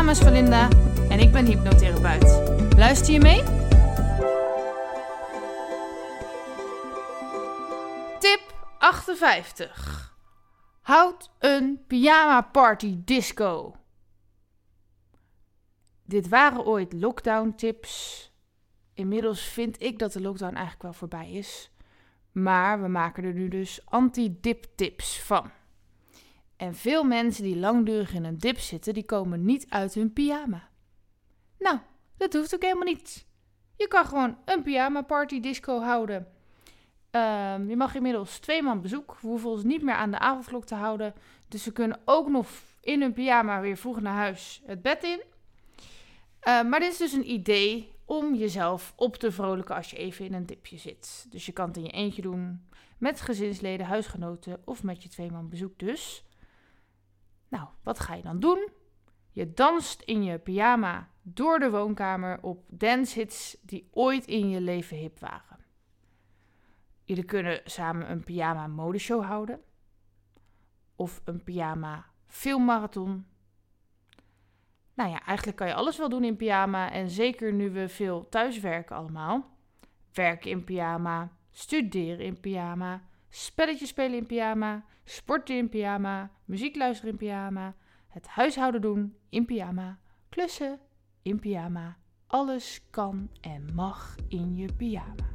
naam is Valinda en ik ben hypnotherapeut. Luister je mee? Tip 58. Houd een pyjama party disco. Dit waren ooit lockdown tips. Inmiddels vind ik dat de lockdown eigenlijk wel voorbij is. Maar we maken er nu dus anti-dip tips van. En veel mensen die langdurig in een dip zitten, die komen niet uit hun pyjama. Nou, dat hoeft ook helemaal niet. Je kan gewoon een pyjama party disco houden. Ehm, je mag inmiddels twee man bezoek. We hoeven ons niet meer aan de avondklok te houden. Dus we kunnen ook nog in hun pyjama weer vroeg naar huis het bed in. Uh, maar dit is dus een idee om jezelf op te vrolijken als je even in een dipje zit. Dus je kan het in je eentje doen, met gezinsleden, huisgenoten of met je twee man bezoek dus. Nou, wat ga je dan doen? Je danst in je pyjama door de woonkamer op dancehits die ooit in je leven hip waren. Jullie kunnen samen een pyjama modeshow houden. Of een pyjama filmmarathon. Nou ja, eigenlijk kan je alles wel doen in pyjama. En zeker nu we veel thuiswerken allemaal. Werken in pyjama, studeren in pyjama, spelletjes spelen in pyjama, sporten in pyjama, muziek luisteren in pyjama, het huishouden doen in pyjama, klussen in pyjama. Alles kan en mag in je pyjama.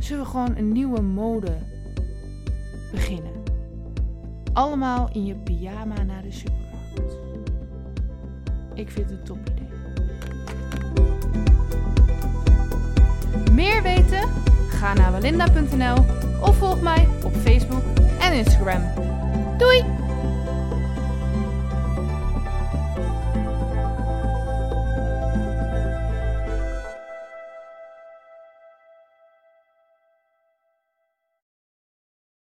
Zullen we gewoon een nieuwe mode beginnen? Allemaal in je pyjama naar de supermarkt. Ik vind het een top idee. Ga naar of volg mij op Facebook en Instagram. Doei!